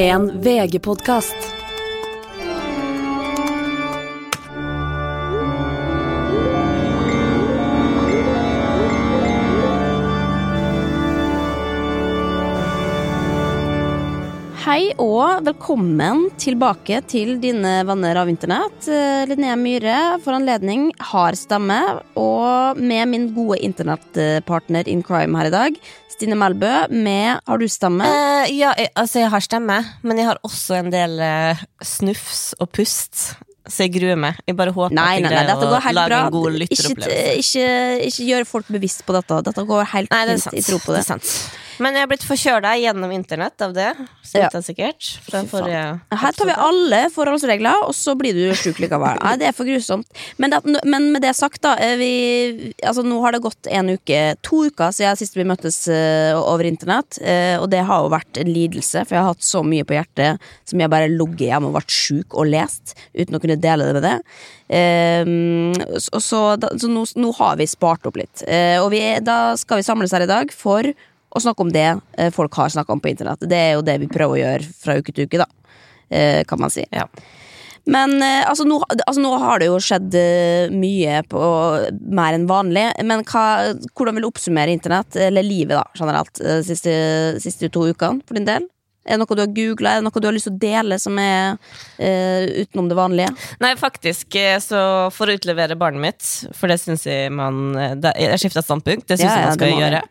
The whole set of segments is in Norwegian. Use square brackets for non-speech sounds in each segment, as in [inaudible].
En VG-podkast. Og velkommen tilbake til dine venner av internett. Eh, Linnea Myhre for anledning har stemme, og med min gode internettpartner in crime her i dag, Stine Melbø, med Har du stemme? Eh, ja, jeg, altså jeg har stemme, men jeg har også en del eh, snufs og pust. Så jeg gruer meg. Jeg bare håper Nei, at nei, jeg greier å lage bra. en god Ikke, lytteropplevelse. ikke, ikke gjør folk bevisst på dette. Dette går helt Nei, det fint. Jeg tror på det. er sant. Men jeg har blitt forkjøla gjennom internett av det. Så Ja. sikkert. Fra forrige Her tar vi alle forholdsregler, og så blir du sjuk likevel. Nei, det er for grusomt. Men, det, men med det sagt, da. eh, Vi, altså, nå har det gått en uke, to uker siden sist vi møttes uh, over internett. Uh, og det har jo vært en lidelse, for jeg har hatt så mye på hjertet som jeg bare ligget hjemme og vært sjuk og lest, uten å kunne dele det med det. Uh, så så, da, så nå, nå har vi spart opp litt. Og vi, da skal vi samles her i dag for å snakke om det eh, folk har snakka om på internett. Det er jo det vi prøver å gjøre fra uke til uke, da. Eh, kan man si. Ja. Men eh, altså, nå, altså, nå har det jo skjedd mye på mer enn vanlig. Men hva, hvordan vil du oppsummere internett, eller livet da, generelt, de siste, siste to ukene for din del? Er det noe du har googla, er det noe du har lyst til å dele som er eh, utenom det vanlige? Nei, faktisk, så for å utlevere barnet mitt, for det syns jeg man Jeg skifta standpunkt, det syns Ja, jeg man skal ja, gjøre.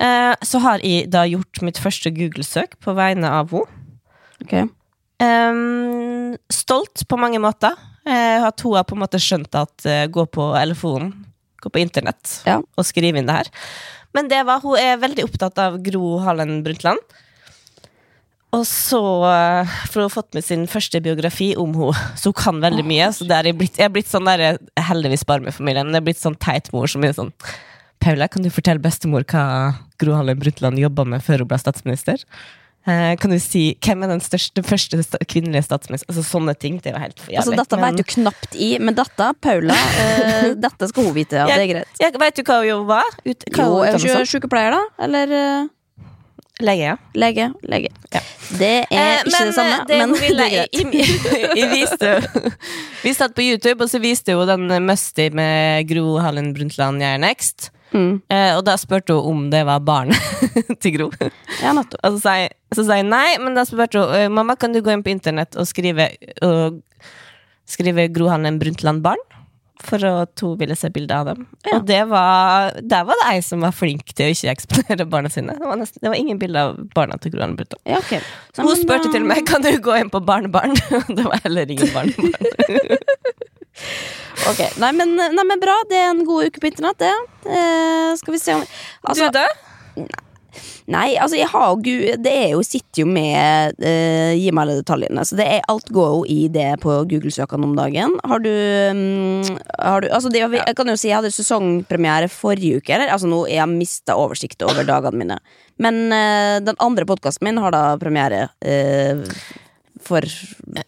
Eh, så har jeg da gjort mitt første Google-søk på vegne av henne. Okay. Ehm, stolt på mange måter. Uh, at hun har på en måte skjønt at uh, gå på telefonen, gå på internett Ja. og skrive inn det her. Men det var, hun er veldig opptatt av Gro Harlem Brundtland. Og så eh, For hun har fått med sin første biografi om henne, så hun kan veldig mye. Så er jeg, blitt, jeg er blitt sånn der, heldigvis bare med familien, men jeg er blitt sånn teit mor som er sånn Paula, kan du fortelle bestemor hva Gro Harlem Brundtland jobba med før hun ble statsminister? Eh, kan du si hvem er den største, første sta kvinnelige statsminister? Altså Sånne ting. Det er jo helt for jævlig. Altså, dette Men- vet du knapt i, men dette, Paula, eh, [laughs] dette skal hun vite. Ja, det er greit. Jeg, vet du hva hun jo var? Ut, hva Jo, er hun ikke sykepleier, da? Eller eh, Lege, ja. lege? Lege. Ja. Det er Eh, ikke det samme, eh, det men [laughs] det er greit. Jeg, jeg viste Vi satt på YouTube, og så viste hun den Musty med Gro Harlem Brundtland Jeg next. Mm. Eh, og da spurte hun om det var barnet [laughs] til Gro. Ja. Og så sa jeg, så sa jeg nei, men da spurte hun «Eh, mamma kan du gå inn på internett og skrive, og skrive Gro Harlem Brundtland barn. For at hun ville se bilde av dem. Ja. Og det var, der var det ei som var flink til å ikke eksponere barna sine. Det var, nesten, det var ingen bilder av barna til Gro Harlem Brundtland. Ja, okay. Så hun men, spurte til og eh, kan du gå inn på barnebarn. [laughs] det var heller ingen barnebarn. [laughs] Ok, nei men, nei, men bra. Det er en god uke på internett, det. Eh, skal vi se om altså, du død? Nei, altså, jeg har jo Det er jo, sitter jo med eh, Gi meg alle detaljene. Så det er, alt går jo i det på Google-søkene om dagen. Har du, mm, har du Altså, det, jeg kan jo si jeg hadde sesongpremiere forrige uke. Eller? Altså, nå Jeg har mista oversikt over dagene mine. Men eh, den andre podkasten min har da premiere eh, for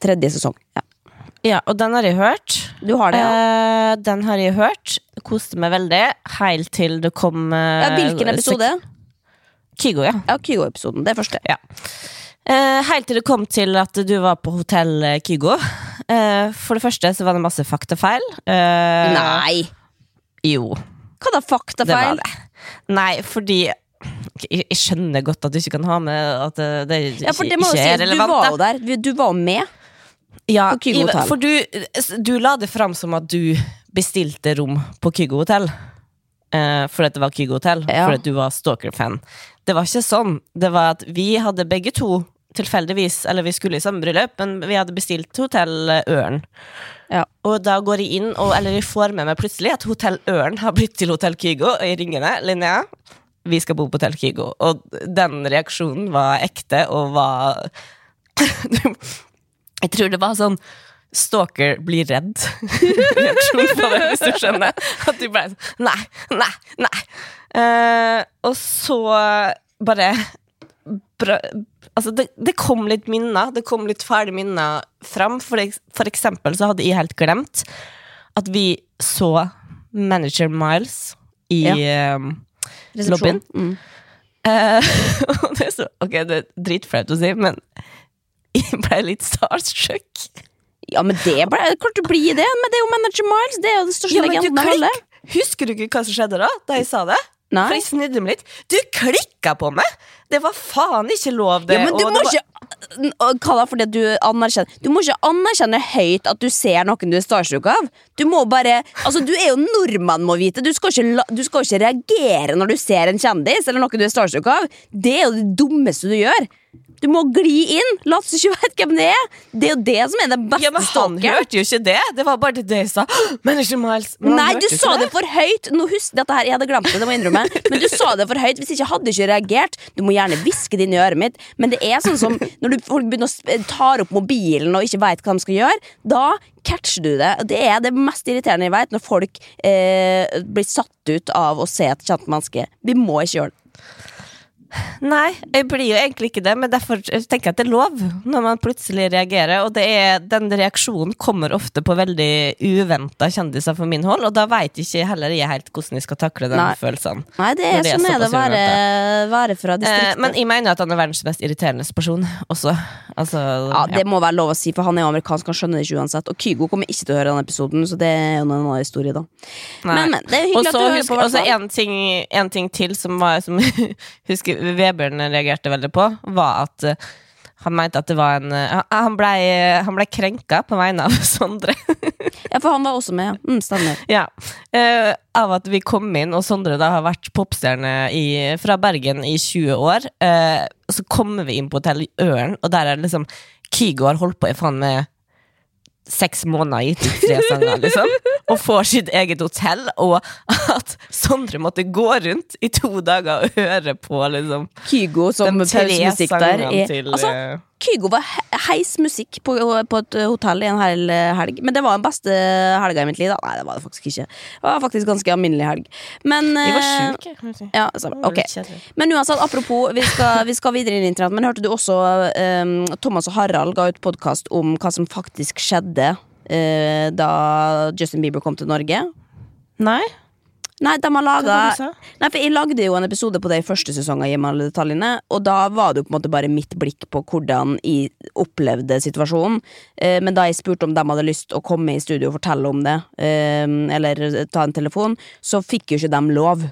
tredje sesong. Ja. Ja, og den har jeg hørt. Du har det, ja? Eh, den har jeg hørt. Koste meg veldig. Helt til det kom eh, ja hvilken episode? Kygo, ja. Ja, Kygo-episoden. Det første. første. Eh, helt til det kom til at du var på hotell eh, Kygo. Eh, for det første så var det masse faktafeil. Eh, Nei! Jo, Hva da, faktafeil? det. Nei, fordi jeg, jeg skjønner godt at du ikke kan ha med at det, det Ja, for det ikke, må jo ikke er er du relevant. var jo der. Du var med. Ja, på Kygo hotell. For du, du la det fram som at du bestilte rom på Kygo hotell. Uh, fordi at det var Kygo hotell, Ja. fordi at du var Stalker-fan. Det var ikke sånn. Det var at vi hadde begge to tilfeldigvis, eller vi skulle i samme bryllup, men vi hadde bestilt hotell eh, Ørn. Ja. Og da går jeg inn, og, eller jeg får med meg plutselig at Hotell Ørn har blitt til Hotell Kygo, og jeg ringer ned. Linnea, vi skal bo på Hotell Kygo. Og den reaksjonen var ekte, og var [laughs] Jeg tror det var sånn Stalker blir redd. [laughs] Reaksjon på det, hvis du skjønner. At de ble sånn Nei, nei, nei. Uh, og så bare bra, Altså, det, det kom litt minner. Det kom litt fæle minner fram. For, for eksempel så hadde jeg helt glemt at vi så Manager Miles i ja. uh, Lobbyen? Mm. Uh, [laughs] og det er så Ok, det er dritflaut å si, men [laughs] ble litt starstruck. Ja, men det ble klart du blir det. Men det er jo Manager Miles. Det er jo den største Ja, legenden av alle. Husker du ikke hva som skjedde da? Da jeg sa det? For jeg snudde meg litt. Du klikka på meg! Det var faen ikke lov, det. Ja, men du må ikke Hva da, fordi du anerkjenner Du må ikke anerkjenne høyt at du ser noen du er starstruck av. Du må bare Altså, du er jo nordmann, må vite. Du skal, ikke, du skal ikke reagere når du ser en kjendis eller noen du er starstruck av. Det er jo det dummeste du gjør. Du må gli inn. Lat som ikke vet hvem det er. Det er jo det som er det beste Ja, men han hørte jo ikke det. Det var bare det jeg sa. Manager Miles. Nei, du sa det for høyt! Nå husk dette her, Jeg hadde glemt det, det må jeg innrømme. Men du sa det for høyt. Hvis ikke hadde du ikke reagert. Du må gjerne hviske det inn i øret mitt, men det er sånn som når du, folk begynner å sp- tar opp mobilen og ikke veit hva de skal gjøre. Da catcher du det. Det er det mest irriterende jeg veit, når folk eh, blir satt ut av å se et kjent menneske. Vi må ikke gjøre det. Nei, jeg blir jo egentlig ikke det, men derfor tenker jeg at det er lov når man plutselig reagerer. Og det er, den reaksjonen kommer ofte på veldig uventa kjendiser for min hold, og da veit ikke heller jeg helt hvordan jeg skal takle den Nei. følelsen. Nei, det er det er sånn er det å være, være fra Eh, distriktet. men jeg mener at han er verdens mest irriterende person også. Altså, ja, Det må være lov å si, for han er amerikansk, han skjønner det ikke uansett. Og Kygo kommer ikke til å høre den episoden, så det er jo en annen historie, da. Nei. Men, men, det er hyggelig Og at du hører på. og så en ting til som var Som [laughs] husker Vebjørn reagerte veldig på, var at eh, han mente at det var en eh, Han blei ble krenka på vegne av Sondre. [laughs] Ja, for han var også med. Mm, stemmer. ja. Uh, av at vi kom inn, og Sondre da har vært popstjerne fra Bergen i 20 år. Eh, så kommer vi inn på hotell Ørn, og der er liksom Kygo har holdt på i faen med seks måneder gitt ut tre sanger, liksom. Og får sitt eget hotell, og at Sondre måtte gå rundt i to dager og høre på liksom Kygo som pausemusikk der. sangene til altså, eh, Kygo var heis musikk på, på et hotell i en hel helg. Men det var den beste helga i mitt liv. da Nei, det var det faktisk ikke. Det var faktisk ganske alminnelig helg. Men var syke, kan du si. Ja, så, Det var ok. litt kjedelig. Men uansett, apropos, vi skal, vi skal videre inn i internett. Men hørte du også um, Thomas og Harald ga ut podkast om hva som faktisk skjedde uh, da Justin Bieber kom til Norge? Nei? Nei, de har laga? Nei, for Jeg lagde jo en episode på det i første sesong av Gjem alle detaljene, og da var det jo på en måte bare mitt blikk på hvordan jeg opplevde situasjonen. Eh, men da jeg spurte om de hadde lyst å komme i studio og fortelle om det, eh, eller ta en telefon, så fikk jo ikke de lov.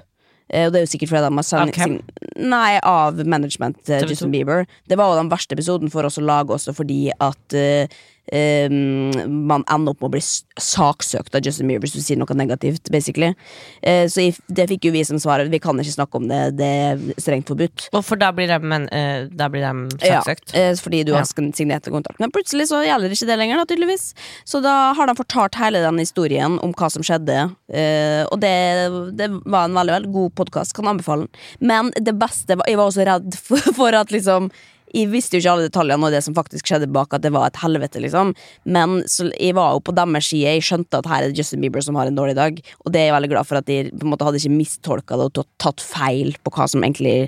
Eh, og det er jo sikkert fordi de har Av sin... Nei, av management til Justin Bieber. Det var jo den verste episoden for oss å lage også fordi at eh, eh, man ender opp med å bli saksøkt av Justin Bieber hvis du sier noe negativt, basically. uh, så det fikk jo vi som svar. Vi kan ikke snakke om det, det er strengt forbudt. Og for da blir de, men, uh, da blir de saksøkt? Ja, uh, fordi du har signert kontrakt. Men plutselig så gjelder ikke det lenger, da, tydeligvis. Så da har de fortalt hele den historien om hva som skjedde. eh, og det, det var en veldig, veldig god podkast, kan anbefale den. Men det beste var Jeg var også redd for, [laughs] for at liksom jeg visste jo ikke alle detaljene og det som faktisk skjedde bak, at det var et helvete, liksom. Men så, jeg var jo på deres side, jeg skjønte at her er det Justin Bieber som har en dårlig dag. Og det er jeg veldig glad for at de på en måte hadde ikke mistolka det og tatt- feil på hva som egentlig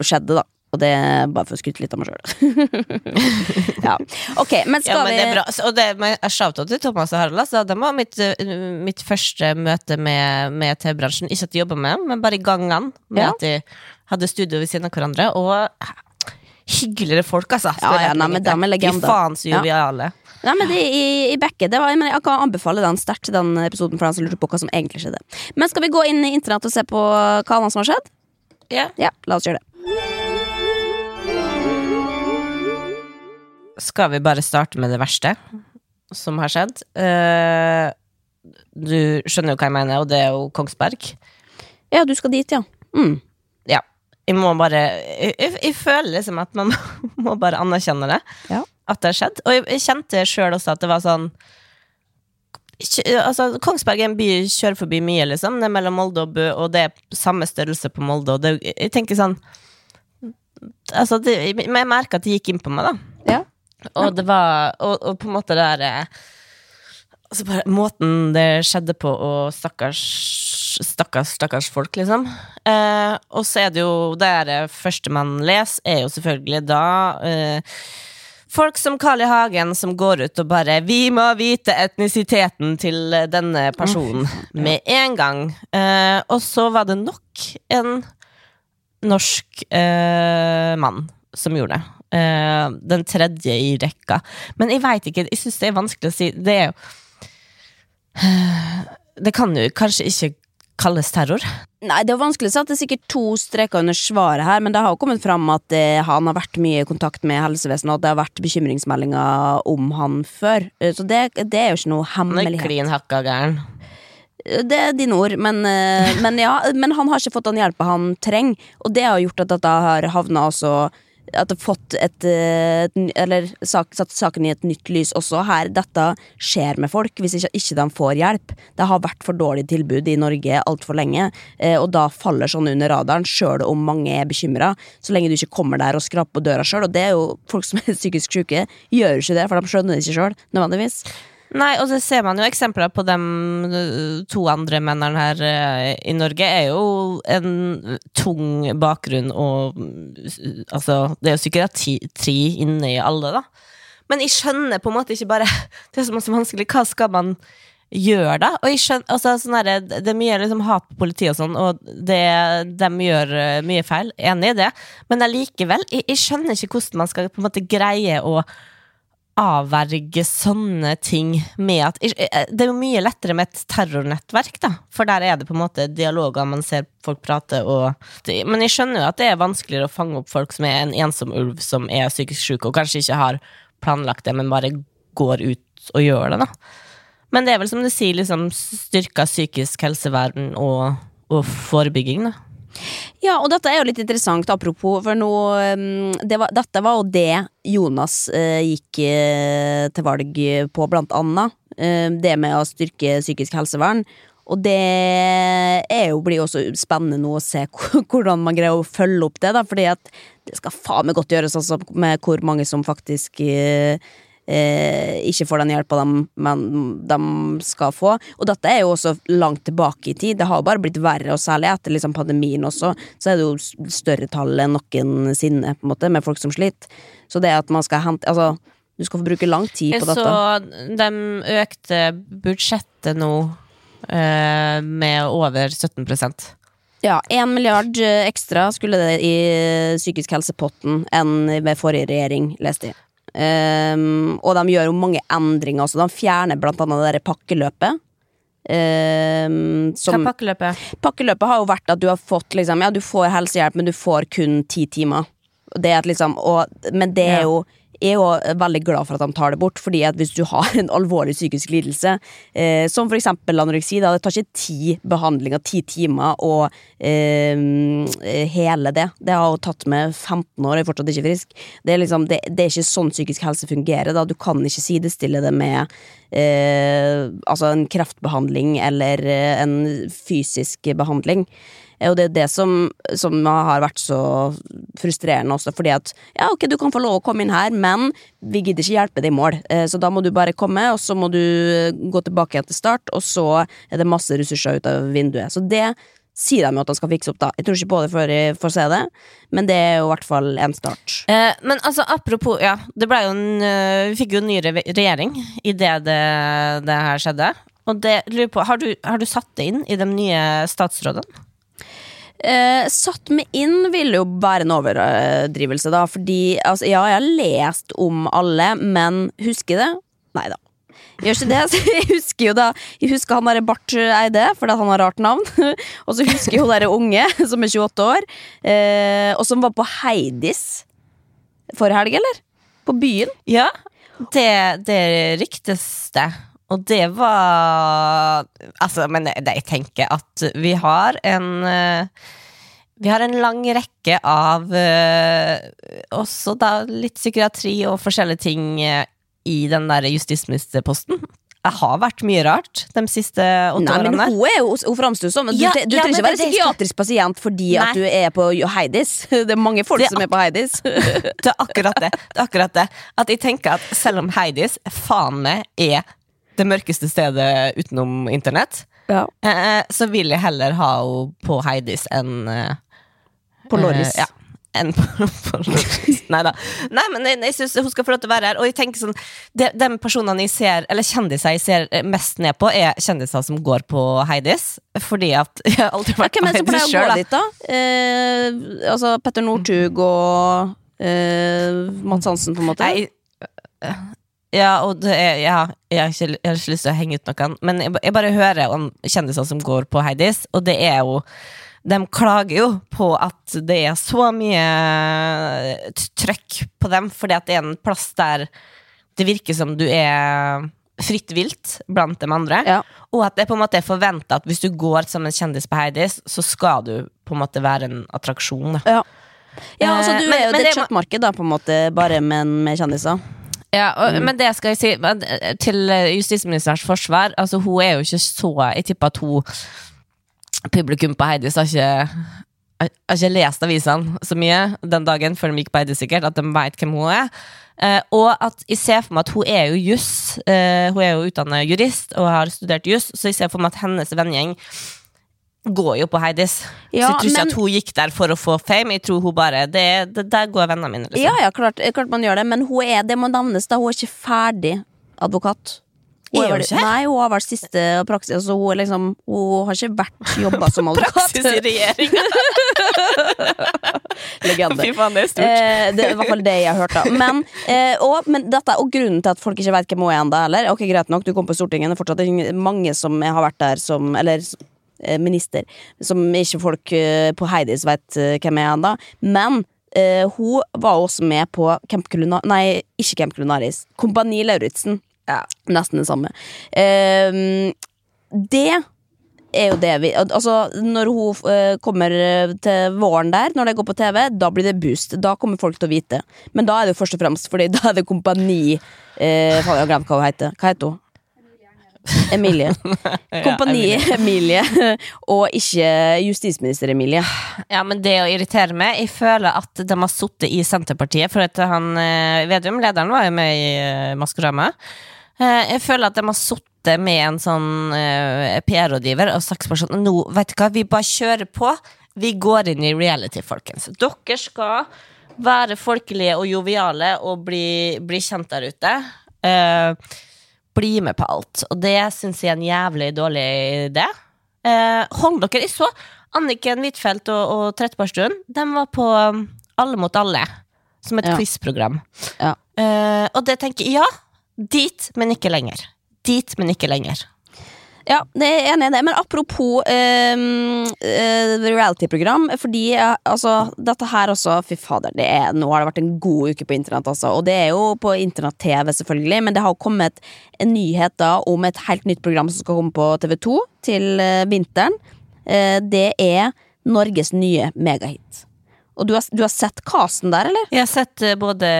skjedde, da. Og det er bare for å skryte litt av meg sjøl. [laughs] ja. Ok, men skal Ja, men det er bra. Og det med shout-out til Thomas og Harald. Altså, det var mitt, eh, mitt første møte med, med TV-bransjen. Ikke at de jobba med dem, men bare i gangene. Med Ja. at de hadde studio ved siden av hverandre. Og hyggeligere folk, altså. Ja, ja, nei, men dem er legender. Fy faen så Ja. joviale. Nei, men det, i, i backet, det var, men Jeg kan anbefale den sterkt, den episoden, for den som lurer på hva som egentlig skjedde. Men skal vi gå inn i internett og se på hva annet som har skjedd? Ja. Ja, la oss gjøre det. Skal vi bare starte med det verste som har skjedd? Uh, du skjønner jo hva jeg mener, og det er jo Kongsberg. Ja, du skal dit, ja. Mm. Jeg må bare Jeg, føler liksom at man [laughs] må bare anerkjenne det. Ja. At det har skjedd. Og jeg, jeg kjente sjøl også at det var sånn Altså, Kongsberg er en by jeg kjører forbi mye, liksom. Det er mellom Molde og Bø, og det er samme størrelse på Molde. Og det, jeg tenker sånn Altså, det, jeg merka at det gikk inn på meg, da. Ja. Og det var Og, og på en måte det der eh, Altså bare måten det skjedde på, og stakkars Stakkars, stakkars folk, liksom. Eh, og så er det jo det første man leser, er jo selvfølgelig da eh, Folk som Carl I. Hagen som går ut og bare 'Vi må vite etnisiteten til denne personen med en gang'. Eh, og så var det nok en norsk eh, mann som gjorde det. eh, den tredje i rekka. Men jeg veit ikke, jeg syns det er vanskelig å si. Det er jo [sighs] Det kan jo kanskje ikke kalles terror. Nei, det er vanskelig å si at det er sikkert to streker under svaret her, men det har jo kommet fram at eh, han har vært mye i kontakt med helsevesenet, og det har vært bekymringsmeldinger om han før. Eh, Så det, det er jo ikke noe Han er hemmelighet. klin hakka gæren. Det er dine ord, men, eh, [laughs] men ja, men han har ikke fått den hjelpa han trenger, og det har gjort at dette har havna også at det har fått et, eh, et Eller sak, satt saken i et nytt lys også her. Dette skjer med folk hvis ikke, ikke de får hjelp. Det har vært for dårlig tilbud i Norge altfor lenge, eh, og da faller sånn under radaren, sjøl om mange er bekymra. Så lenge du ikke kommer der og skraper på døra sjøl, og det er jo folk som er psykisk syke, gjør ikke det, for de skjønner det ikke sjøl, nødvendigvis. Nei, og det ser man jo eksempler på de to andre mennene her eh, i Norge, er jo en tung bakgrunn og mm, Altså, det er jo psykiatri inne i alle, da. Men jeg skjønner på en måte ikke bare [laughs] Det er så masse vanskelig. Hva skal man gjøre, da? Og jeg skjønner, altså, sånn her, det er mye liksom, hat på politiet og sånn, og det, de gjør mye feil. Enig i det. Men allikevel, jeg, jeg skjønner ikke hvordan man skal på en måte greie å avverge sånne ting med at eh, Det er jo mye lettere med et terrornettverk, da. For der er det på en måte dialoger, man ser folk prate og Men jeg skjønner jo at det er vanskeligere å fange opp folk som er en ensom ulv som er psykisk syk, og kanskje ikke har planlagt det, men bare går ut og gjør det, da. Men det er vel som du sier, liksom styrka psykisk helsevern og, og forebygging, da. Ja, og dette er jo litt interessant, apropos, for nå um, det var, Dette var jo det Jonas eh, gikk eh, til valg på, blant annet. Eh, det med å styrke psykisk helsevern. Og det jo, blir jo også spennende nå å se [laughs] hvordan man greier å følge opp det, da, fordi at det skal faen meg godt gjøres, altså, med hvor mange som faktisk eh, eh, ikke får den hjelpa de, de skal få. Og dette er jo også langt tilbake i tid. Det har bare blitt verre, og særlig etter liksom pandemien også, så er det jo større tall enn noensinne, på en måte, med folk som sliter. Så det at man skal hente Altså, du skal få bruke lang tid på dette. så de økte budsjettet nå eh, med over 17% Ja, én milliard eh, ekstra skulle det i psykisk helsepotten enn ved forrige regjering, leste jeg. Ehm, og de gjør jo mange endringer også. De fjerner blant annet det der pakkeløpet. Ehm, Hva er pakkeløpet? pakkeløpet har jo vært at du har fått liksom, Ja, du får helsehjelp, men du får kun ti timer. Det liksom, og, men det er jo jeg er jo veldig glad for at de tar det bort, fordi at hvis du har en alvorlig psykisk lidelse, eh, som eksempel anoreksi, da, det tar ikke ti behandlinger, ti timer, og eh, hele det. Det har jo tatt med 15 år, jeg er fortsatt ikke frisk. Det er, liksom, det, det er ikke sånn psykisk helse fungerer. Da. Du kan ikke sidestille det med eh, altså en kreftbehandling eller eh, en fysisk behandling. Og det er det som, som har vært så frustrerende også, fordi at ja, ok, du kan få lov å komme inn her, men vi gidder ikke hjelpe deg i mål. Eh, Så da må du bare komme, og så må du gå tilbake igjen til start, og så er det masse ressurser ut av vinduet. Så det sier de jo at de skal fikse opp, da. Jeg tror ikke på det før jeg får se det, men det er jo i hvert fall en start. Eh, men altså, apropos Ja, det ble jo en eh, Vi fikk jo en ny regjering idet det, det her skjedde. Og det lurer på, har du, har du satt det inn i de nye statsrådene? Eh, satt meg inn ville jo være en overdrivelse, da. Fordi altså, ja, jeg har lest om alle, men husker det? Nei da. Gjør ikke det. [laughs] Så jeg husker jo da Jeg husker han derre Barth Eide, fordi han har rart navn. [laughs] og så husker jeg hun derre unge, [laughs] som er 28 år, eh, og som var på Heidis forrige helg, eller? På byen. Ja, det, det ryktes det. Og det var Altså, men jeg tenker at vi har en eh, Vi har en lang rekke av eh, også da litt psykiatri og forskjellige ting eh, i den der justisministerposten. Det har vært mye rart de siste åtte Nei, men hun er jo Hun framstår som Du, Ja, du ja, trenger ikke være det- psykiatrisk pasient fordi Nei. at du er på Heidis. [laughs] Det er mange folk er som er på Heidis. [laughs] Det er akkurat det. det, er akkurat det. At jeg tenker at selv om Heidis faen meg er det mørkeste stedet utenom internett, ja. eh, så vil jeg heller ha henne på Heidis enn eh, På Loris. eh, ja. Enn på, [laughs] på Lorris. Nei da. Nei, men jeg, jeg syns hun skal få lov til å være her. Og jeg tenker sånn de, De personene jeg ser, eller kjendiser jeg ser mest ned på, er kjendiser som går på Heidis. Fordi at [laughs] jeg har aldri vært Hvem er det som pleier å gå dit, da? Eh, altså Petter Northug og eh, Mats Hansen, på en måte. Jeg, ja, og det er, ja, jeg, har ikke, jeg har ikke lyst til å henge ut noen, men jeg, jeg bare hører om kjendiser som går på Heidis, og det er jo De klager jo på at det er så mye trøkk på dem, fordi at det er en plass der det virker som du er fritt vilt blant de andre. Ja. Og at det på en måte er forventa at hvis du går som en kjendis på Heidis, så skal du på en måte være en attraksjon. Da. Ja. Ja, altså Du Eh, men- er jo men det det et kjøttmarked, da, på en måte, bare men med kjendiser. Ja, og, Men det skal jeg si eh, til eh, justisministerens forsvar. Altså, hun er jo ikke så Jeg tipper at hun Publikum på Heidis har ikke har har ikke lest avisene så mye den dagen før de gikk på Heidis, sikkert, at de vet hvem hun er. Eh, og at jeg ser for meg at hun er jo juss. eh, hun er jo utdannet jurist og har studert juss, så jeg ser for meg at hennes vennegjeng går jo på Heidis. Ja, så jeg tror ikke men- at hun gikk der for å få fame. Jeg tror hun bare det, det, Der går vennene mine, liksom. Ja, ja, klart, klart man gjør det, men hun er, det må nevnes da, hun er ikke ferdig advokat. Hun Er ikke? Nei, hun har vært siste praksis. Altså, hun, liksom, hun har ikke vært jobba som [laughs] advokat. Praksis i regjeringa. [laughs] Legende. Fy faen, det er stort. Eh, det er i hvert fall det jeg har hørt. da Men, eh, og, men dette, og grunnen til at folk ikke vet hvem hun er ennå, heller. Ok, greit nok, du kom på Stortinget, det er fortsatt mange som har vært der som Eller minister, som ikke folk eh, på Heidis vet eh, hvem er ennå. Men eh, hun var også med på Camp Culina Nei, ikke Camp Culinaris. Kompani Lauritzen. Ja. Nesten det samme. Eh, det er jo det vi Altså, når hun eh, kommer eh, til våren der, når det går på TV, da blir det boost. Da kommer folk til å vite. Men da er det jo først og fremst fordi da er det Kompani eh, Jeg har glemt hva hun heter. Hva heter hun? [laughs] Emilie. Kompani Emilie, og ikke justisminister Emilie. Ja, men det å irritere meg Jeg føler at de har sittet i Senterpartiet For at han, eh, Vedum, lederen, var jo med i eh, Maskorama. Eh, Jeg føler at de har sittet med en sånn PR-rådgiver Og sagt bare sånn Nå, vet du hva, vi bare kjører på. Vi går inn i reality, folkens. Dere skal være folkelige og joviale Og bli, bli kjent der ute. Eh, Bli med på alt. Og det synes jeg er en jævlig dårlig idé. Eh, hold dere i så. Anniken Huitfeldt og, og Trettebergstuen De var på um, Alle mot alle Som et Ja. quizprogram. Ja. Eh, Og det tenker jeg, ja Dit, men ikke lenger. Dit, men ikke lenger Ja, det er enig i det. Men apropos eh, eh, reality-program, fordi altså, dette her også Fy fader, er, nå har det vært en god uke på internett, altså. Og det er jo på internett-TV, selvfølgelig, men det har kommet en nyhet da om et helt nytt program som skal komme på TV2 til eh, vinteren. Eh, det er Norges nye megahit. Og du har, du har sett casten der, eller? Jeg har sett eh, både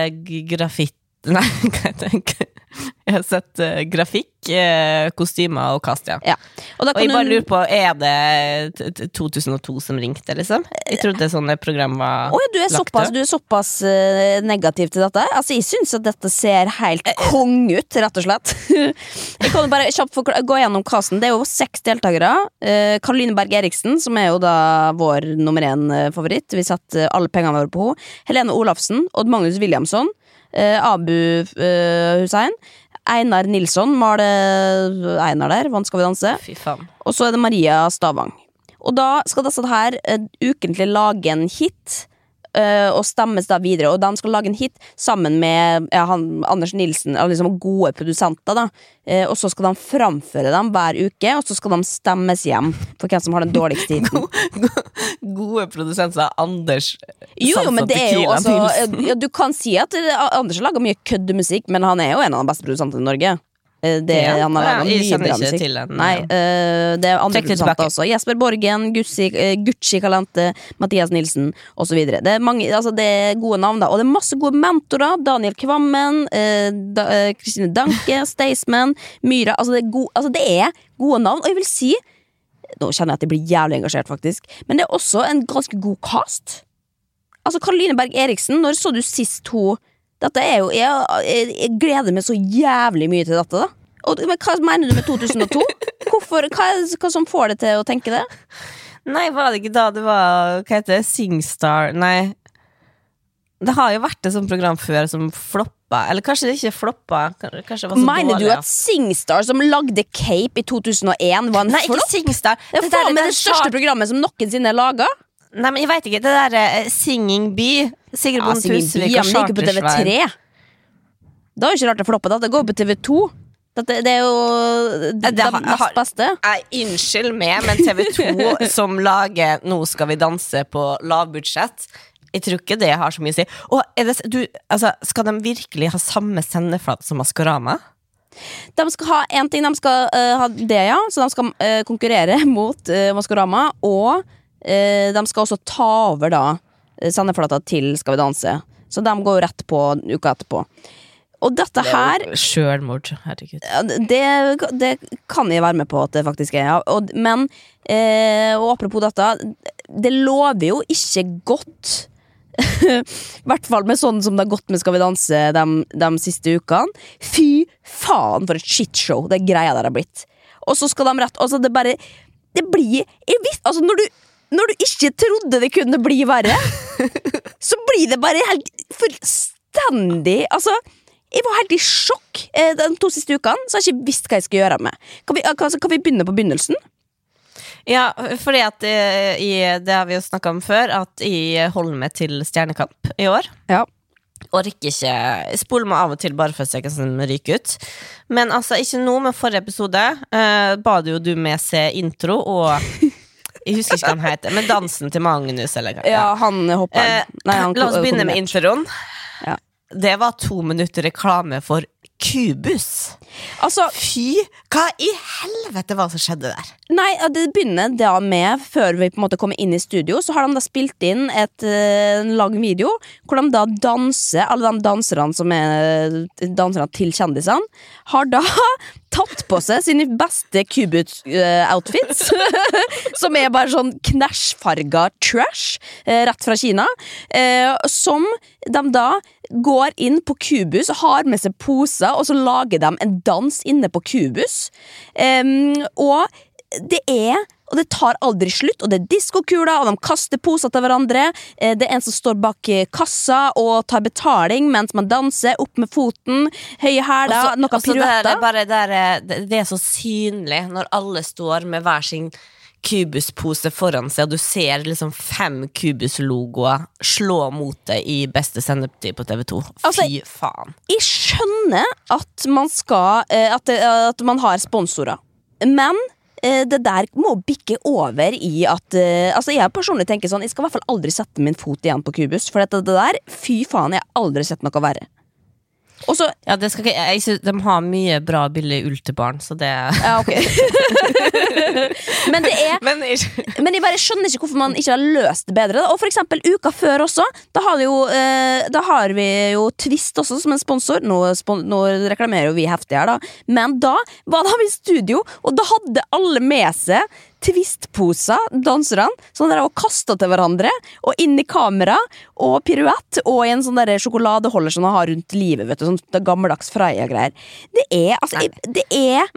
grafitt [laughs] Nei, hva heter det? [laughs] Jeg har sett uh, grafikk, uh, kostymer og kast, ja Ja. Og Og jeg bare lurer på, er det t- t- 2002 som ringte, liksom? Jeg trodde sånne program var oh, ja, du er lagt såpass, du er såpass uh, negativ til dette? Altså, Jeg syns at dette ser helt kong ut, rett og slett. [laughs] jeg kan bare kjapt gå gjennom casten. Det er jo seks deltakere. Karoline Berg Eriksen, som er jo da vår nummer én-favoritt. Vi setter alle pengene våre på henne. Helene Olafsen. Odd Magnus Williamson. Eh, Abu eh, Hussein. Einar Nilsson maler Einar der, Vant skal vi danse. Og så er det Maria Stavang. Og da skal disse her eh, ukentlig lage en hit. Eh, og stemmes da videre. Og de skal lage en hit sammen med ja, han, Anders Nilsen, liksom gode produsenter. da Eh, Og så skal de framføre dem hver uke, og så skal de stemmes hjem for hvem som har den dårligste hiten. [laughs] Gode produsenter Anders Jo, jo, men det er jo Tequila altså ja, Du kan si at eh, Anders har laga mye køddemusikk, men han er jo en av de beste produsentene i Norge. Eh, Det, Ja. han har laga mye bra musikk. Nei, eh, det er andre produsenter også. Jesper Borgen, Gucci, uh, Gucci Calente, Mathias Nilsen osv. Det, er mange- altså det er gode navn, da. Og det er masse gode mentorer. Daniel Kvammen, eh, da, eh, Kristine Danke, [laughs] Staysman, Myra. Altså det, er go altså det er gode navn. Og jeg vil si Nå kjenner jeg at jeg blir jævlig engasjert, faktisk. Men det er også en ganske god cast. Altså Karoline Berg Eriksen, når så du sist hun Dette er jo jeg, jeg, jeg gleder meg så jævlig mye til dette, da. Og, men hva mener du med 2002? Hvorfor, hva, hva som får deg til å tenke det? Nei, var det ikke da det var Hva heter det? Singstar Nei. Det har jo vært et sånt program før som floppa. Eller kanskje det ikke floppa. Kanskje Mener du at Singstar, som lagde Cape i 2001, var en Nei, ikke? Singstar. Det er Det faen meg det det største programmet som noensinne er laga. Nei, men jeg veit ikke. Det derre eh, Singing Bee Sigrid Ja, Bonde Singing Tusvik Bee, og men det gikk jo på Chartersveien. TV3. Det er jo ikke rart det floppa. da. Det går på TV2. Dette, det er jo det, det har- nest har- beste. Nei, unnskyld meg, men TV2 [laughs] som lager 'Nå skal vi danse' på lavbudsjett Jeg tror ikke det har så mye å si. Og er det, du, altså, skal de virkelig ha samme sendeflate som Maskorama? De skal ha en ting, de skal eh, ha det, ja. Så de skal eh, konkurrere [laughs] mot uh, Maskorama. Og eh, de skal også ta over da uh, sendeflata til Skal vi danse. Så de går rett på uka etterpå. Og dette her Sjølmord, herregud. det, det kan jeg være med på at det faktisk er. Og, men eh, og apropos dette, det lover jo ikke godt. [laughs] I hvert fall med sånn som det har gått med Skal vi danse de, de siste ukene. Fy faen, for et shitshow det greia der har blitt. Og så skal de rett Altså, det bare Det blir jeg visste, altså, når, du, når du ikke trodde det kunne bli verre, [laughs] så blir det bare helt fullstendig Altså jeg var helt i sjokk eh, de to siste ukene, så har jeg ikke visst hva jeg skal gjøre med. Kan vi, altså, kan vi begynne på begynnelsen? Ja, fordi at eh, i, det har vi jo snakka om før, at jeg holder meg til Stjernekamp i år. Ja. Orker ikke Jeg spoler meg av og til bare for som ryker ut. Men altså, ikke nå, men forrige episode eh, ba du jo du med se intro og [laughs] Jeg husker ikke hva han heter, men dansen til Magnus, eller hva. Ja, han hopper. Eh, Nei, han La oss begynne med introen. Ja. Det var to minutter reklame for Kubus. Altså, Fy! Hva i helvete var det som skjedde der? nei, det begynner da med, før vi på en måte kommer inn i studio, så har de da spilt inn et, eh, en lang video hvor de da danser, alle de danserne som er danserne til kjendisene, har da [laughs] tatt på seg sine beste kubus-outfits. [laughs] som er bare sånn knæsjfarga trash, eh, rett fra Kina. Eh, som de da går inn på Kubus, har med seg poser, og så lager de en dans inne på Kubus. Um, og det er og det tar aldri slutt, og det er diskokuler, og de kaster poser til hverandre. Eh, Det er en som står bak eh, kassa og tar betaling mens man danser, opp med foten, høye hæler, Også- noen er piruetter. det, det, det er så synlig når alle står med hver sin Kubus-pose foran seg, og du ser liksom fem Kubus-logoer slå mot deg i beste sendetid på TV2. Fy Altså, faen. Jeg skjønner at man skal eh, At, at man har sponsorer, men eh, det der må bikke over i at eh, Altså Jeg personlig tenker sånn Jeg skal i hvert fall aldri sette min fot igjen på Kubus. For det der, fy faen, jeg har aldri sett noe verre. Og så Ja, det skal ikke, jeg synes De har mye bra billig ull til barn, så det Ja, ok. [laughs] men det er Men Men jeg bare skjønner ikke hvorfor man ikke har løst det bedre. Og for eksempel uka før også. Da har, jo, eh, da har vi jo Twist også som en sponsor. Nå, spon nå reklamerer jo vi heftig her, da. Men da var de i studio, og da hadde alle med seg Twist-poser, danserne, sånn der og kasta til hverandre. Og inn i kamera, og piruett, og i en sånn der sjokoladeholder som de har rundt livet. vet du, sånn gammeldags Freia-greier. Det er altså Det er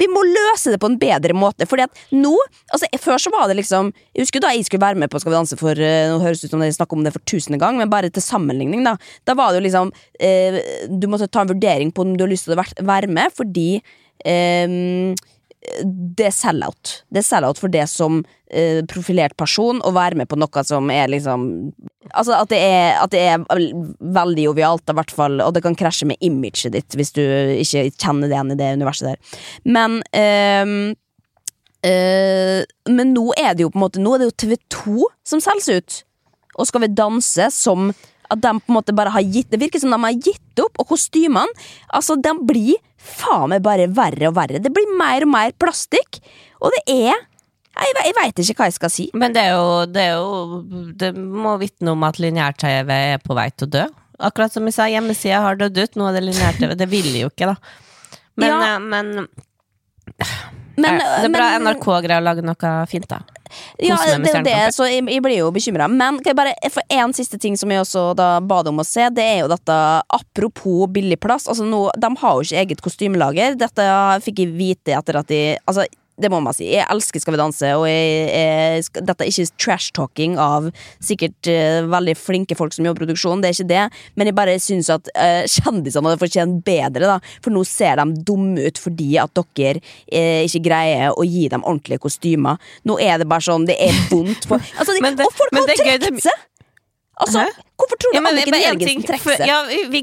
vi må løse det på en bedre måte. Fordi at nå, altså Før så var det liksom Jeg husker da jeg skulle være med på Skal vi danse for eh, Nå høres det ut som jeg snakker om det for tusende gang, men bare til sammenligning, da. Da var det jo liksom eh, Du måtte ta en vurdering på om du har lyst til å være med, fordi eh, det er sell-out. Det er sell-out for det som eh, profilert person å være med på noe som er liksom Altså at det er, at det er veldig jovialt, i hvert fall, og det kan krasje med imaget ditt hvis du ikke kjenner det igjen i det universet der. Men ehm, eh, Men nå er det jo på en måte Nå er det jo TV2 som selges ut. Og Skal vi danse som at de på en måte bare har gitt Det virker som de har gitt opp, og kostymene Altså, de blir faen meg bare verre og verre. Det blir mer og mer plastikk, og det er Jeg, jeg veit ikke hva jeg skal si. Men det er jo Det, er jo, det må vitne om at lineær-TV er på vei til å dø. Akkurat som vi sa, hjemmesida har dødd ut. Nå er det lineær-TV. Det vil de jo ikke, da. Men, Ja. eh, men, Men, ja, det er bra men- NRK greier å lage noe fint, da. Kose ja, det er jo det, så jeg, jeg blir jo bekymra. Men kan jeg bare, for en siste ting som jeg også da ba om å se, det er jo dette apropos billig plass. Altså De har jo ikke eget kostymelager. Dette fikk jeg vite etter at de Altså, Det må man si. Jeg elsker Skal vi danse, og jeg, jeg, dette er ikke trash-talking av sikkert uh, veldig flinke folk som i produksjon, det er ikke det, men jeg bare syns at uh, kjendisene hadde fortjent bedre, da. For nå ser de dumme ut fordi at dere uh, ikke greier å gi dem ordentlige kostymer. Nå er det bare sånn, det er vondt for [laughs] altså, de, det- Og folk har trukket seg! Altså, hvorfor tror du Ja, Anniken Jørgensen trekker seg? Ja, vi,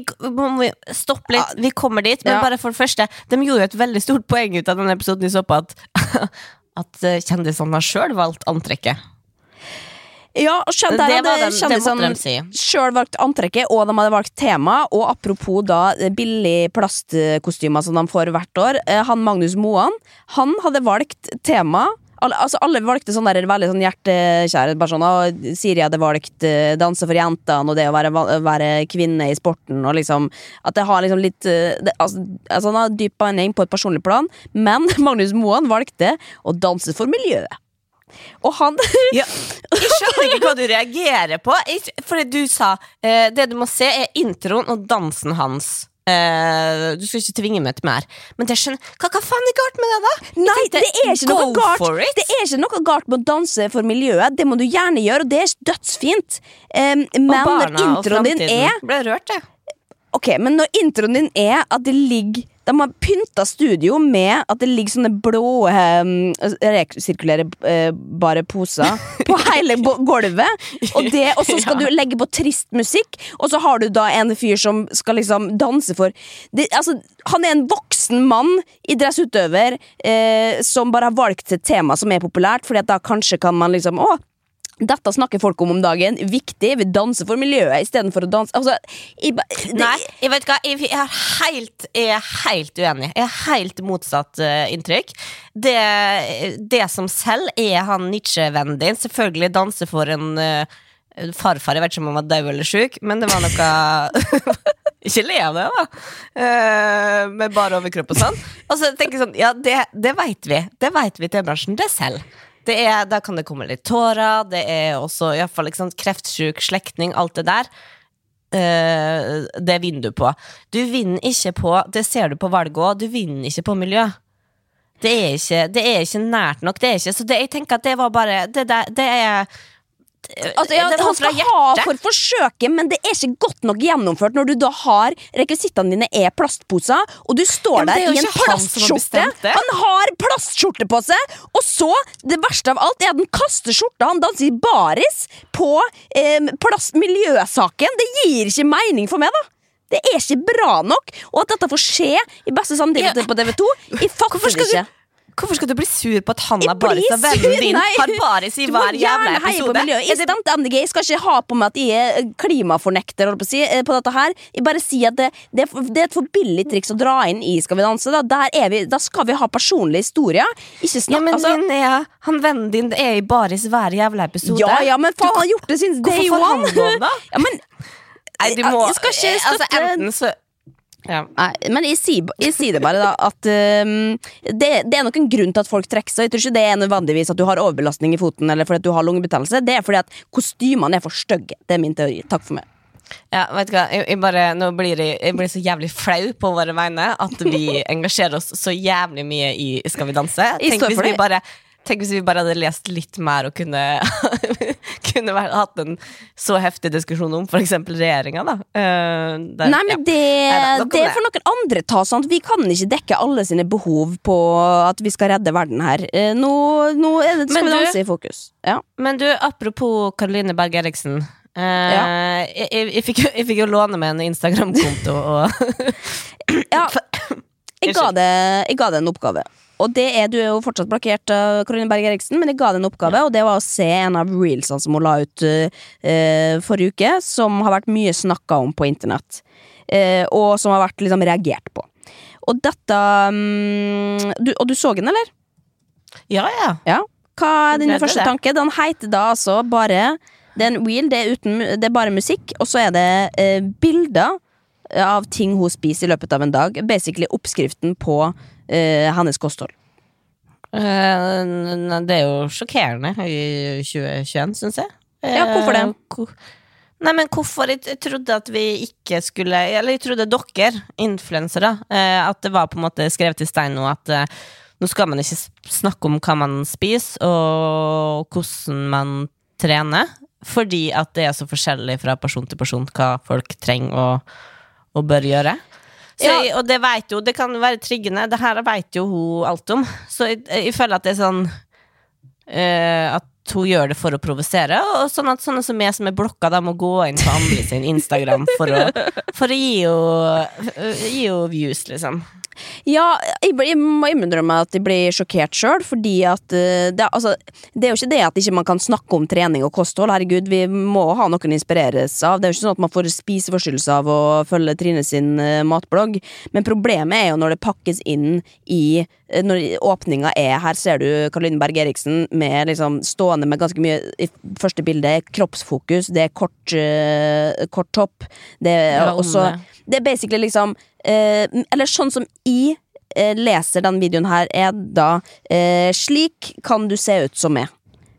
vi stoppe litt. Vi kommer dit. Men Ja. bare for det første, de gjorde jo et veldig stort poeng ut av denne episoden vi så på at [laughs] At eh, kjendisene har sjøl valgt antrekket. Ja, og skjønt Det der hadde kjendisene de si. sjøl valgt antrekket, og de hadde valgt tema. Og apropos da billige billig plastkostymer som de får hvert år. eh, Han Magnus Moan, han hadde valgt tema. Alle, altså alle valgte sånn der veldig sånn hjertekjære. «Å, Siri hadde valgt uh, danse for jentene og det å være, være kvinne i sporten. Og liksom At det har liksom litt eh, det, altså, altså dyp banning på et personlig plan, men [laughs] Magnus Moan valgte å danse for miljøet. Og han [laughs] Ja, jeg skjønner ikke hva du reagerer på. Fordi du sa uh, det du må se, er introen og dansen hans. Eh, du skal ikke tvinge meg til mer. Men det skjønner hva, hva faen er galt med det, da? Nei, tenkte, det er ikke noe galt. Det er ikke noe galt med å danse for miljøet. Det må du gjerne gjøre, og det er dødsfint. Um, men og når barna og introen din er Ble rørt, jeg. Ok, men når introen din er at det ligger De har pynta studio med at det ligger sånne blå um, resirkulerbare poser på [laughs] hele gulvet. Og, det, og så skal du legge på trist musikk, og så har du da en fyr som skal liksom danse for det, altså, Han er en voksen mann, idrettsutøver, eh, som bare har valgt et tema som er populært, Fordi at da kanskje kan man liksom Å, dette snakker folk om om dagen. Viktig. Vi danser for miljøet istedenfor å danse altså, jeg, det, Nei, jeg vet hva, jeg, er helt, jeg er helt uenig. Jeg har helt motsatt uh, inntrykk. Det, det som selv er han Nietzsche-vennen din. Selvfølgelig danser for en uh, farfar. Jeg vet ikke om han var død eller sjuk, men det var noe [laughs] Ikke le av det, da. Uh, med bare overkropp og sånn. Og så tenker jeg sånn, ja, det, det veit vi. Det veit vi i TV-bransjen. Det selv. Er, da kan det komme litt tårer. Det er også i hvert fall, kreftsjuk slektning. Alt det der. Uh, det vinner du på. Du vinner ikke på Det ser du på valget òg. Du vinner ikke på miljø. Det er ikke, det er ikke nært nok. Det er ikke, så det, jeg tenker at det var bare Det, det, det er Altså, ja, han skal ha for forsøket, men det er ikke godt nok gjennomført når du da har rekvisittene dine er plastposer, og du står ja, er der i en plastskjorte. han. Han har plastskjorte på seg, og så, det verste av alt, er at han kaster skjorta. Han danser i baris på eh, plastmiljøsaken. Det gir ikke mening for meg, da. Det er ikke bra nok. Og at dette får skje i beste samtidig Ja. på TV2, jeg fatter ikke. Du Hvorfor skal du bli sur på at han er baris og vennen din nei. har baris i hver jævla episode? Er det- MDG. Jeg skal ikke ha på meg at jeg er klimafornekter holdt på, å si, eh, på dette her. Jeg bare sier at det, det, er for, det er et for billig triks å dra inn i Skal vi danse. Da, Der er vi, da skal vi ha personlige historier. Ikke Ja, snakk men altså, Linnea, han vennen din er i baris hver jævla episode. ja, ja, men faen, han har gjort det siden day Hvorfor får han one. lov, da? Ja, men, Nei, du må Jeg skal ikke støtte altså, enten så ja. Nei, men jeg sier, jeg sier det bare, da. At um, det, det er nok en grunn til at folk trekker seg. Jeg tror ikke det er nødvendigvis at du har overbelastning i foten eller fordi at du har lungebetennelse. Det er fordi at kostymene er for stygge. Det er min teori. Takk for meg. Ja, vet du hva, jeg, jeg bare, nå blir jeg, jeg blir så jævlig flau på våre vegne at vi [laughs] engasjerer oss så jævlig mye i Skal vi danse. Tenk hvis, vi bare, tenk hvis vi bare hadde lest litt mer og kunne, [laughs] kunne vært, hatt en så heftig diskusjon om f.eks. regjeringa, da. Uh, der- Nei, ja. men det, Neida, det det. får noen andre ta. Sant? Vi kan ikke dekke alle sine behov på at vi skal redde verden her. Uh, Nå, nå er det danse i fokus. Ja. Men du, apropos Karoline Berg Eriksen. Uh, Ja. jeg, jeg, jeg, fikk, jeg fikk jo låne meg en Instagram-konto og ja. [laughs] Jeg, ga det, jeg ga det en oppgave. Og det er, Du er jo fortsatt blokkert av Karoline Berg Eriksen, men jeg ga deg en oppgave, og det var å se en av reelsene som hun la ut eh, eh, forrige uke, som har vært mye snakka om på internett. uh, og som har vært liksom reagert på. Og dette um, du, Og du så den, eller? Ja, ja. Ja. Hva er din første tanke? Den heter da altså bare Det er en reel, det er, uten, det er bare musikk, og så er det uh, bilder av ting hun spiser i løpet av en dag. Basically oppskriften på eh, hennes kosthold. Eh, det er jo sjokkerende i 2021, syns jeg. Ja, hvorfor det? Eh, Nei, men hvorfor? Jeg, trodde at vi ikke skulle Eller jeg trodde dere, influensere, eh, at det var på en måte skrevet i stein nå at eh, Nå skal man ikke snakke om hva man spiser, og hvordan man trener, fordi at det er så forskjellig fra person til person hva folk trenger og, og bør gjøre. Så, Ja. Og det veit jo, det kan være triggende. Det her vet jo hun alt om. Så jeg, jeg føler at det er sånn uh, At hun gjør det for å provosere, og sånn at sånne som meg som er blokka, da må gå inn på andre sin Instagram for å, for å gi henne henne views, liksom. Ja, jeg, blir- jeg må innrømme at jeg blir sjokkert sjøl, fordi at eh, det, altså, det er jo ikke det at ikke man kan snakke om trening og kosthold. Herregud, vi må ha noen å inspireres av. Det er jo ikke sånn at man får spiseforstyrrelse av å følge Trine sin eh, matblogg. Men problemet er jo når det pakkes inn i eh, Når åpninga er Her ser du Karoline Berg Eriksen med liksom stående med ganske mye I første bilde kroppsfokus, det er kort, kort topp. Det er Ja, også det er basically liksom Eller sånn som jeg eh, leser den videoen her, er da eh, Slik kan du se ut som meg.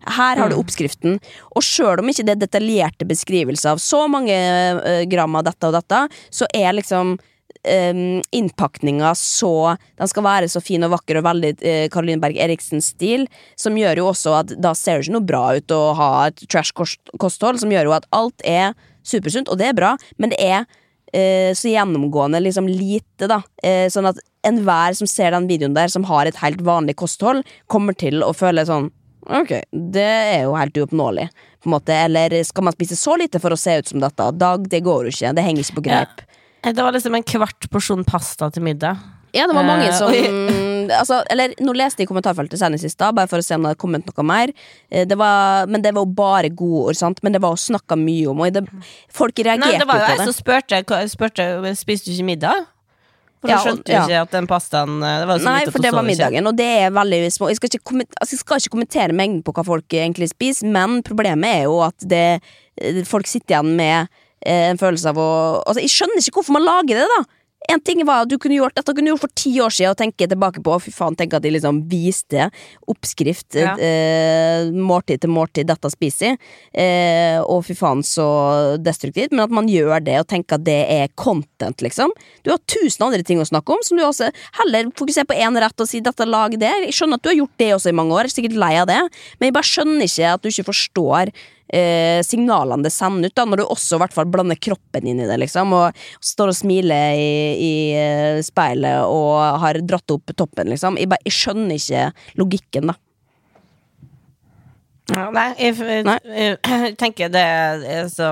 Her har du oppskriften, og sjøl om ikke det er detaljerte beskrivelser av så mange eh, gram av dette og dette, så er liksom um, innpakninga så Den skal være så fin og vakker og veldig uh, Caroline Berg Eriksen-stil, som gjør jo også at da ser det ikke noe bra ut å ha et trash-kosthold, som gjør jo at alt er supersunt, og det er bra, men det er eh, så gjennomgående liksom lite, da. Eh, sånn at enhver som ser den videoen der, som har et helt vanlig kosthold, kommer til å føle sånn Ok, det er jo helt uoppnåelig. På en måte. Eller skal man spise så lite for å se ut som dette? Dag, det går jo ikke. Det henger ikke på greip. Ja. Det var liksom en kvart porsjon pasta til middag. Ja, det var mange Eh, som [laughs] altså, Eller nå leste jeg i kommentarfeltet senest i stad, bare for å se om det hadde kommet noe mer. Eh, Det var, men det var jo bare gode ord, sant? Men det var jo snakka mye om, og det, folk reagerte Nei, det var jo jeg som spurte, spurte Spiste du ikke middag? For Ja, skjønte ja. ikke at den pastaen eh, det var så Nei, for det var ikke. middagen, og det er veldig små. Jeg skal altså, jeg skal ikke kommentere mengden på hva folk egentlig spiser, men problemet er jo at det, folk sitter igjen med en følelse av å Altså, jeg skjønner ikke hvorfor man lager det, da! En ting var at du kunne gjort Dette kunne gjort for ti år siden og tenke tilbake på. Fy faen, tenk at de liksom viste oppskrift Ja. eh, måltid til måltid. Dette spiser jeg. Eh, og fy faen, så destruktivt. Men at man gjør det og tenker at det er content, liksom. Du har tusen andre ting å snakke om, som du også heller fokuserer på én rett og sier 'dette lag det'. Jeg skjønner at du har gjort det også i mange år, jeg er sikkert lei av det, men jeg bare skjønner ikke at du ikke forstår eh, signalene det sender ut, da når du også hvert fall blander kroppen inn i det, liksom, og står og smiler i, i eh, speilet og har dratt opp toppen, liksom. Jeg, bare, jeg skjønner ikke logikken, da. Ja, nei, jeg, jeg, jeg tenker det er så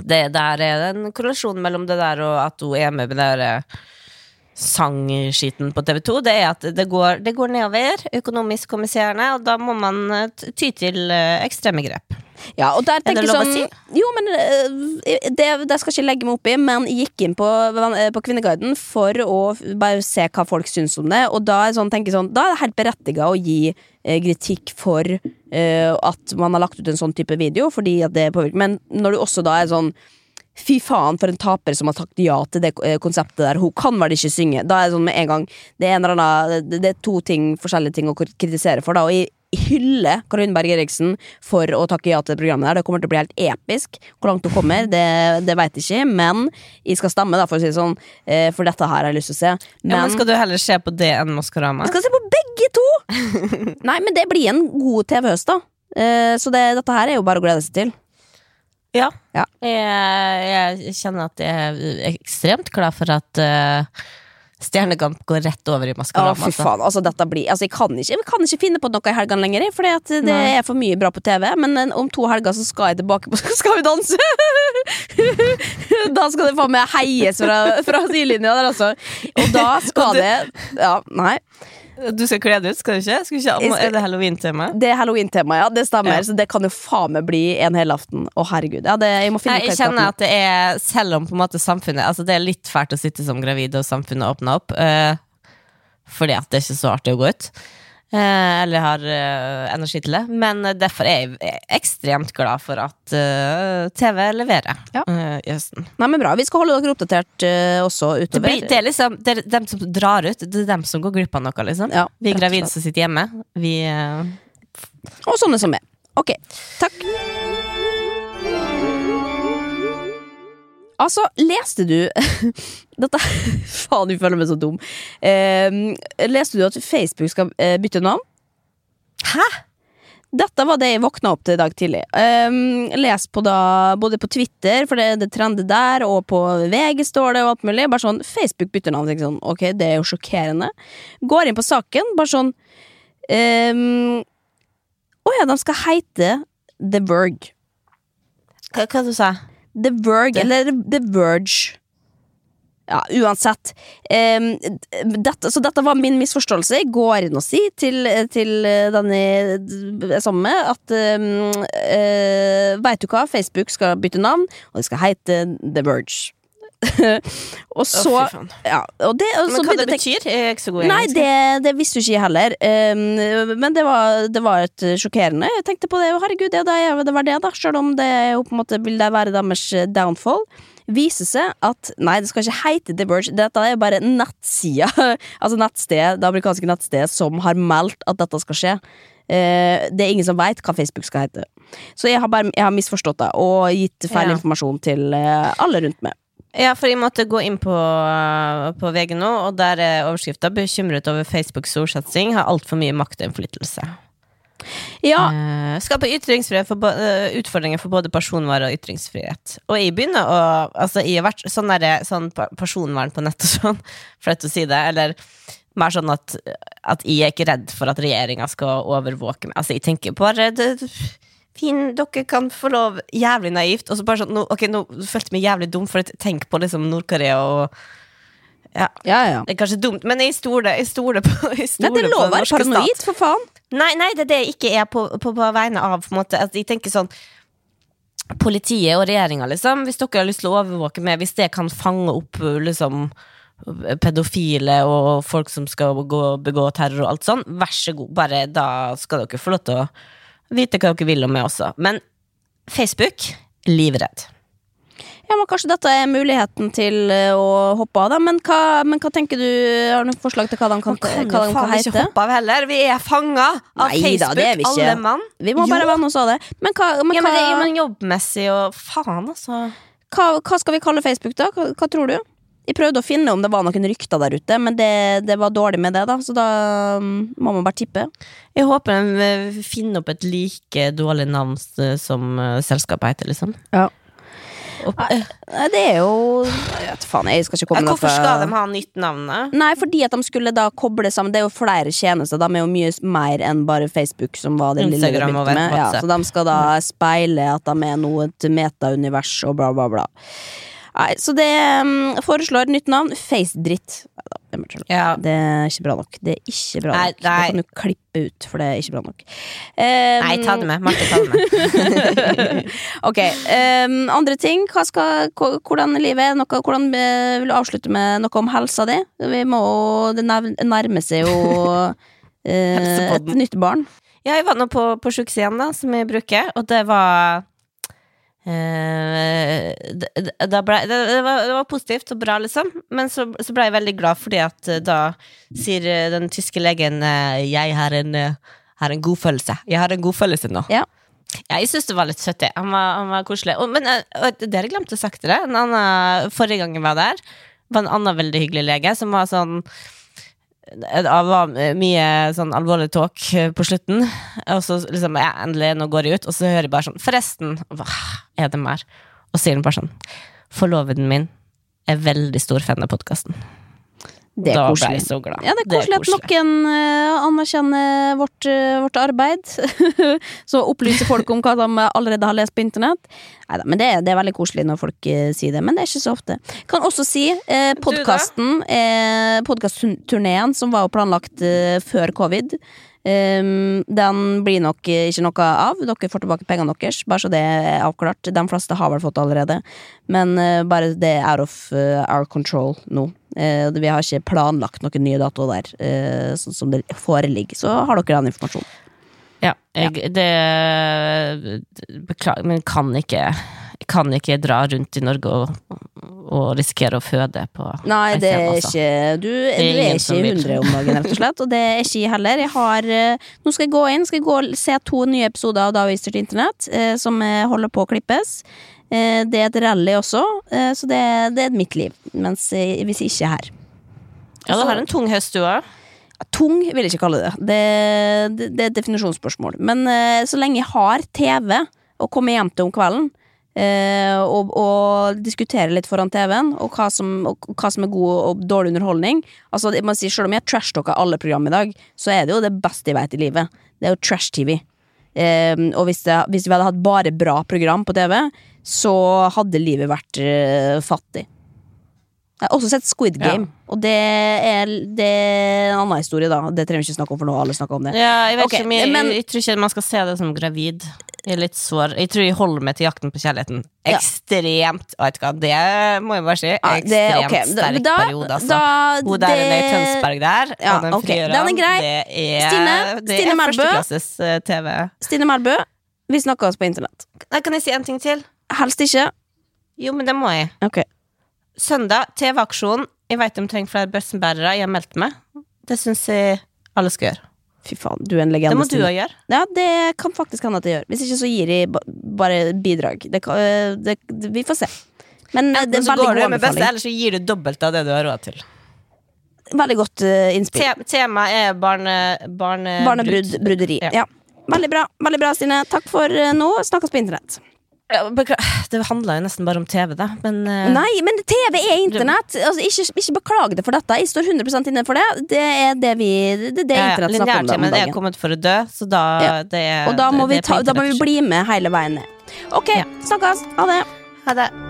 Det der er en korrelasjon mellom det der og at hun er med med det der eh, sangskiten på TV2. Det er at det går, det går nedover økonomisk kommissierende, og da må man eh, ty til eh, ekstreme grep. Ja, og der Er tenker jeg sånn si? Jo, men øh, det, det skal jeg ikke legge meg opp i, men jeg gikk inn på, på Kvinneguiden for å bare se hva folk syns om det, og da er, sånn, sånn, da er det helt berettiga å gi eh, kritikk for øh, at man har lagt ut en sånn type video, fordi at det påvirker. Men når du også da er sånn Fy faen, for en taper som har sagt ja til det eh, konseptet der. Hun kan vel ikke synge. Da er det sånn med en gang Det er, en eller annen, det, det er to ting, forskjellige ting å kritisere for, da. Og jeg hyller Karoline Berg Eriksen for å takke ja til det programmet der. Det kommer til å bli helt episk. Hvor langt hun kommer, det, det veit jeg ikke, men jeg skal stemme, da, for å si det sånn. eh, For dette her har jeg lyst til å se. Men, Ja, men skal du heller se på det enn Maskorama? jeg skal se på begge to! [laughs] Nei, men det blir en god TV-høst, da. Eh, Så det, dette her er jo bare å glede seg til. Ja. Ja. Jeg, jeg kjenner at jeg er ekstremt glad for at uh, Stjernekamp går rett over i Å, fy faen. Altså, dette blir, altså, jeg, kan ikke, jeg kan ikke finne på noe i helgene lenger, for det Nei. er for mye bra på TV. Men eh, om to helger så skal jeg tilbake på [laughs] Skal vi danse! [laughs] da skal det faen meg heies fra, fra sidelinja der, altså. Og da skal det Ja, nei. Du skal kle deg ut, skal du ikke? Skal ikke Er det halloween-tema? Det er halloween-tema, ja. Det stemmer. Ja. Så det kan jo faen meg bli en hel aften. Å, herregud. Ja, det, jeg må finne Nei, jeg kjenner at det er Selv om på en måte samfunnet Altså det er litt fælt å sitte som gravid og samfunnet åpner opp, uh, fordi at det er ikke så artig å gå ut. Eh, eller har eh, energi til det. Men derfor er jeg ekstremt glad for at eh, TV leverer Ja. i høsten. Nei, men bra. Vi skal holde dere oppdatert også Det, blir, det er liksom det er dem som drar ut, det er dem som går glipp av noe, liksom. Ja, Vi gravide som sitter hjemme. Vi Og sånne som meg. Ok, takk. Altså, leste du [laughs] Dette [laughs] Faen, du føler meg så dum. Eh, leste du at Facebook skal eh, bytte navn? Hæ? Dette var det jeg våkna opp til i dag tidlig. Um, les på da, både på Twitter, for det, det trender der, og på VG står det, og alt mulig. Bare sånn, Facebook bytter navn. Sånn, ok, det er jo sjokkerende. Går inn på saken, bare sånn um, Å ja, de skal heite The Verge. Hva, hva du sa The Verge, Det- eller The Verge. Ja, uansett. Um, dette, så dette var min misforståelse. Jeg går inn og sier til, til denne jeg er sammen med, at um, uh, Veit du hva, Facebook skal bytte navn, og det skal hete The Verge. [laughs] og så oh, ja, og det, og så Men hva det betyr? Jeg er ikke så god i Nei, det, det visste jo ikke heller. Um, men det var, det var et sjokkerende. Jeg tenkte på det, herregud, ja, det, det var det, da. Selv om det jo på en måte vil være deres downfall. Viser seg at nei, det skal ikke heite The Verge. Dette er bare nettsida, [laughs] altså nettstedet, det amerikanske nettstedet, som har meldt at dette skal skje. Eh, det er ingen som veit hva Facebook skal hete. Så jeg har bare jeg har misforstått det og gitt feil Ja. informasjon til eh, alle rundt meg. Ja, for jeg måtte gå inn på, på VG nå, og der er overskrifta 'Bekymret over Facebooks storsatsing har altfor mye makt og innflytelse'. Ja, Eh, skaper ytringsfrihet for, eh, utfordringer for både personvern og ytringsfrihet. Og jeg begynner å Altså, jeg har vært sånn, der, sånn personvern på nett og sånn, [laughs] flaut å si det, eller mer sånn at, at jeg er ikke redd for at regjeringa skal overvåke meg. Altså, jeg tenker bare det, Fin, dere kan få lov Jævlig naivt. Og så bare sånn, no, ok, nå følte jeg meg jævlig dum, for tenk på liksom Nord-Korea og Ja, ja, ja. det er kanskje dumt, men jeg stoler på jeg Nei, det er lov å være norske stat. paranoid, for faen. Nei, nei, det er det jeg ikke er på, på, på vegne av. På. At jeg tenker sånn Politiet og regjeringa, liksom. Hvis dere har lyst til å overvåke meg, hvis det kan fange opp liksom pedofile og folk som skal gå, begå terror og alt sånn, vær så god. Bare da skal dere få lov til å vite hva dere vil om meg også. Men Facebook livredd. Ja, men Kanskje dette er muligheten til eh, å hoppe av, da. Men hva, men hva tenker du? Har du noen forslag til hva de kan, Man kan jo faen ikke hoppe av heller. Vi er fanga av Nei da, det er vi Facebook, alle mann. Vi må bare venne noe sa det. Men, hva, men, Ja, men det er jo men jobbmessig og faen, altså. hva, hva skal vi kalle Facebook, da? Hva, hva tror du? Jeg prøvde å finne om det var noen rykter der ute, men det, det var dårlig med det, da. Så da mm, må man bare tippe. Jeg håper de eh, finner opp et like dårlig navn eh, som eh, selskapet heter, liksom. Ja. Nei, Det er jo Jeg vet faen, jeg skal ikke komme hvorfor skal de ha nytt navn? Nei, fordi at de skulle da koble sammen Det er jo flere tjenester. De er jo mye mer enn bare Facebook, som var det lille de begynte med. Ja, så de skal da speile at de er noe et metaunivers og bla, bla, bla. Nei, så det um, foreslår nytt navn. Facedritt. Nei Ja. det er ikke bra nok. Det er ikke bra Nei, nok. Det kan du klippe ut, for det er ikke bra nok. Um, Nei, ta det med. Marte, ta det med. [laughs] ok, um, andre ting. Skal, hvordan hvordan er? Noe, hvordan eh, vil du avslutte med noe om helsa di? Vi må, det nærmer seg jo [laughs] uh, et nytt barn. Ja, jeg var nå på, på igjen da, som jeg bruker, og det var eh, det, ble, det, var, det var positivt og bra, liksom. Men så, så ble jeg veldig glad fordi at eh, da sier eh, den tyske legen eh, Jeg har en, har en god følelse. Jeg har en god følelse nå. Ja. Ja, jeg syns det var litt søtt. det. Han var, han var koselig. Og, men og det har å sagt det. En annen, forrige gang jeg var der, var en annen veldig hyggelig lege som var sånn det var mye sånn alvorlig talk eh, på slutten. Og så liksom, jeg endelig, nå går jeg ut, og så hører jeg bare sånn Forresten, hva er det mer? Og sier hun bare sånn Forloveden min er veldig stor fan av podkasten. Det er da ble koselig. jeg så glad. Ja, det er koselig at noen uh, anerkjenner vårt, uh, vårt arbeid. [laughs] så opplyser folk om hva de allerede har lest på internett. Neida, men det er, det er veldig koselig når folk uh, sier det, men det er ikke så ofte. Kan også si uh, podkasten, uh, podkastturneen som var jo planlagt eh, før covid. Ehm, den blir nok eh, ikke noe av. Dere får tilbake pengene deres, bare så det er avklart. De fleste har vel fått det allerede, men uh, bare det er out of uh, our control nå. Uh, vi har ikke planlagt noen nye datoer der, sånn som det foreligger. Så har dere den informasjonen. Ja, jeg, det Beklager, men kan ikke Jeg kan ikke dra rundt i Norge og, og risikere å føde på Nei, det er altså. ikke Du, er er ikke i. 100 om dagen, rett og slett. Og det er ikke jeg heller. Jeg har eh, Nå skal jeg gå inn, skal jeg gå og se to nye episoder av Da vi styrte internett, eh, som eh, holder på å klippes. Det er et rally også, så det, det er mitt liv. Mens hvis jeg ikke er her. Ja, du har en tung høst, du òg. Tung vil jeg ikke kalle det. Det, det, det er et definisjonsspørsmål. Men så lenge jeg har TV og kommer hjem til om kvelden, eh, og, og diskutere litt foran TV-en, og og hva som er god og dårlig underholdning Altså, jeg må si, Selv om jeg trashtalker alle program i dag, så er det jo det beste jeg vet i livet. Det er jo trash-TV. Eh, og hvis, det, hvis vi hadde hatt bare bra program på TV, så hadde livet vært eh, fattig. Jeg har også sett Squid Ja. Game, og det er, det er en annen historie, da. Det trenger vi ikke snakke om, for nå alle snakker om det. Ja, jeg vet Ok, ikke jeg, men- jeg tror ikke man skal se det som gravid. Jeg er litt sår. Jeg tror jeg holder meg til Jakten på kjærligheten. Ja. Ekstremt Vet du hva, det må jeg bare si. Ja, det- Ekstremt ok, da- sterk da- periode, altså. da- Hun der nede i Tønsberg der, Ja, og den okay. er grei. det er, Stine- det Stine er førsteklasses eh, TV. Stine Melbø, vi snakkes på internett. Kan jeg si en ting til? Helst ikke. Jo, men det må jeg. Okay. Søndag, TV-aksjon. Jeg vet de trenger flere børsenbærere. Jeg har meldt meg. Det syns jeg alle skal gjøre. Fy faen, du er en Det må du òg gjøre. Ja, det kan faktisk hende at jeg gjør. Hvis ikke så gir jeg bare bidrag. Det, øh, det, det, vi får se. Men Enten det Enten er så veldig går du god med beste, anbefaling. eller så gir du dobbelt av det du har råd til. Veldig godt uh, innspill. Te Temaet er barne... barne Barnebruderi. Ja. Ja. Veldig bra, veldig bra, Stine. Takk for uh, nå. Snakkes på internett. Ja, [sighs] Det handler jo nesten bare om TV, da. Men uh... Nei, men TV er internett! Altså, ikke, ikke beklag det for dette. Jeg står 100% inne for det. Det er det vi Det er det ja, ja, internett snakker om lineær-TV er kommet for å dø, så da Ja. det er, Og da må, det vi er ta, da må vi bli med hele veien ned. Ok, Ja. snakkes. Ha det. Ha det.